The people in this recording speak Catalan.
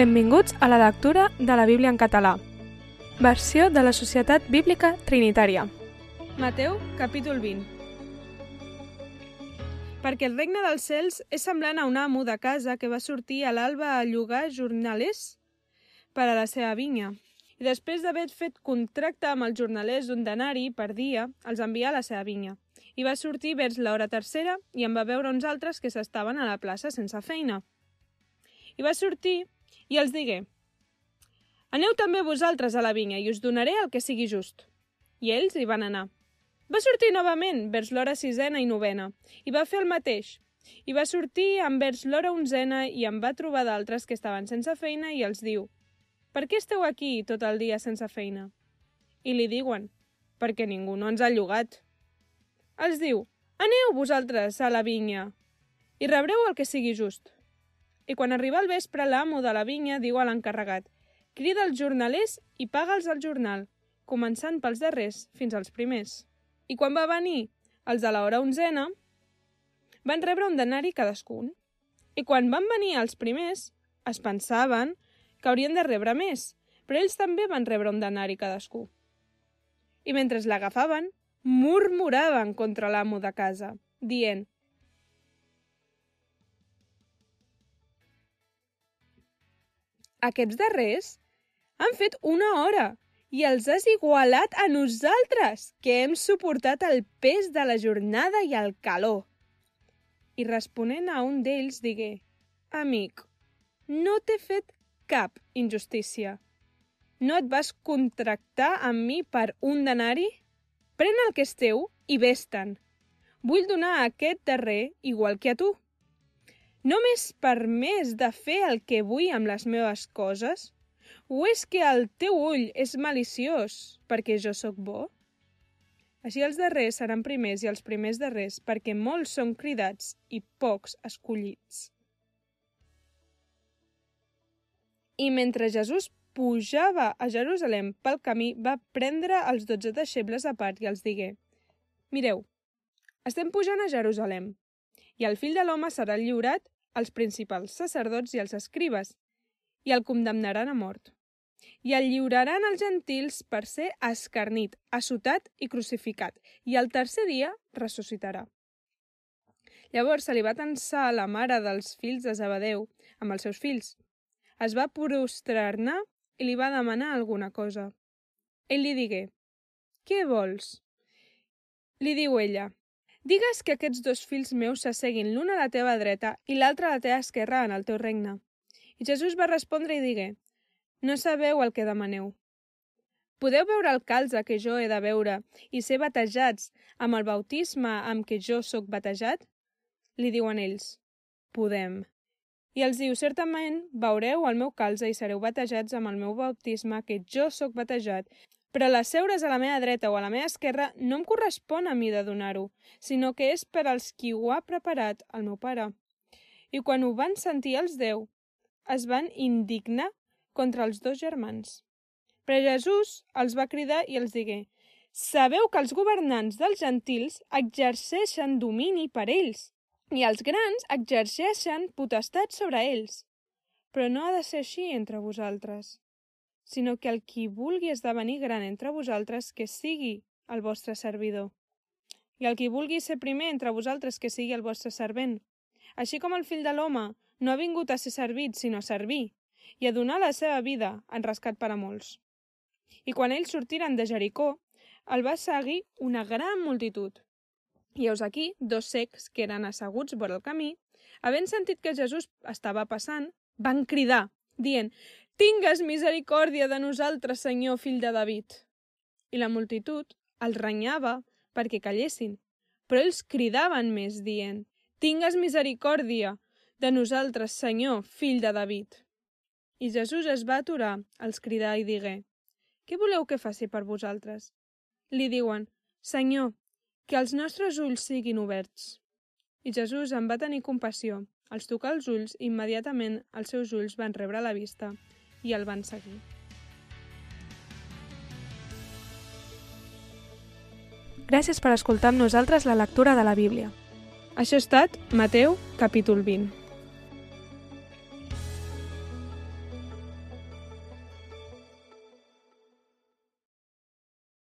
Benvinguts a la lectura de la Bíblia en català. Versió de la Societat Bíblica Trinitària. Mateu, capítol 20. Perquè el regne dels cels és semblant a un amo de casa que va sortir a l'alba a llogar jornalers per a la seva vinya. I després d'haver fet contracte amb els jornalers d'un denari per dia, els envia a la seva vinya. I va sortir vers l'hora tercera i en va veure uns altres que s'estaven a la plaça sense feina. I va sortir i els digué Aneu també vosaltres a la vinya i us donaré el que sigui just. I ells hi van anar. Va sortir novament vers l'hora sisena i novena, i va fer el mateix. I va sortir envers l'hora onzena i en va trobar d'altres que estaven sense feina i els diu «Per què esteu aquí tot el dia sense feina?» I li diuen «Perquè ningú no ens ha llogat». Els diu «Aneu vosaltres a la vinya i rebreu el que sigui just». I quan arriba el vespre, l'amo de la vinya diu a l'encarregat «Crida els jornalers i paga'ls el jornal, començant pels darrers fins als primers». I quan va venir els de l'hora onzena, van rebre un denari cadascun. I quan van venir els primers, es pensaven que haurien de rebre més, però ells també van rebre un denari cadascú. I mentre l'agafaven, murmuraven contra l'amo de casa, dient Aquests darrers han fet una hora i els has igualat a nosaltres, que hem suportat el pes de la jornada i el calor. I responent a un d'ells digué, Amic, no t'he fet cap injustícia. No et vas contractar amb mi per un denari? Pren el que és teu i vés-te'n. Vull donar a aquest darrer igual que a tu. No m'és permès de fer el que vull amb les meves coses? O és que el teu ull és maliciós perquè jo sóc bo? Així els darrers seran primers i els primers darrers, perquè molts són cridats i pocs escollits. I mentre Jesús pujava a Jerusalem pel camí, va prendre els dotze deixebles a part i els digué Mireu, estem pujant a Jerusalem i el fill de l'home serà lliurat als principals sacerdots i als escribes, i el condemnaran a mort. I el lliuraran als gentils per ser escarnit, assotat i crucificat, i el tercer dia ressuscitarà. Llavors se li va tensar la mare dels fills de Zebedeu amb els seus fills. Es va prostrar-ne i li va demanar alguna cosa. Ell li digué, «Què vols?» Li diu ella, Digues que aquests dos fills meus s'asseguin l'un a la teva dreta i l'altre a la teva esquerra en el teu regne. I Jesús va respondre i digué, No sabeu el que demaneu. Podeu veure el calze que jo he de veure i ser batejats amb el bautisme amb què jo sóc batejat? Li diuen ells, podem. I els diu, certament veureu el meu calze i sereu batejats amb el meu bautisme que jo sóc batejat, però l'asseure's a la meva dreta o a la meva esquerra no em correspon a mi de donar-ho, sinó que és per als qui ho ha preparat el meu pare. I quan ho van sentir els deu, es van indignar contra els dos germans. Però Jesús els va cridar i els digué Sabeu que els governants dels gentils exerceixen domini per ells i els grans exerceixen potestat sobre ells. Però no ha de ser així entre vosaltres sinó que el qui vulgui esdevenir gran entre vosaltres, que sigui el vostre servidor. I el qui vulgui ser primer entre vosaltres, que sigui el vostre servent. Així com el fill de l'home no ha vingut a ser servit, sinó a servir, i a donar la seva vida en rescat per a molts. I quan ells sortiren de Jericó, el va seguir una gran multitud. I heus aquí dos secs que eren asseguts vora el camí, havent sentit que Jesús estava passant, van cridar, dient Tingues misericòrdia de nosaltres, Senyor, fill de David. I la multitud els renyava perquè callessin, però ells cridaven més, dient, Tingues misericòrdia de nosaltres, Senyor, fill de David. I Jesús es va aturar, els cridar i digué, Què voleu que faci per vosaltres? Li diuen, Senyor, que els nostres ulls siguin oberts. I Jesús en va tenir compassió, els tocà els ulls i immediatament els seus ulls van rebre la vista i el van seguir. Gràcies per escoltar amb nosaltres la lectura de la Bíblia. Això ha estat Mateu, capítol 20.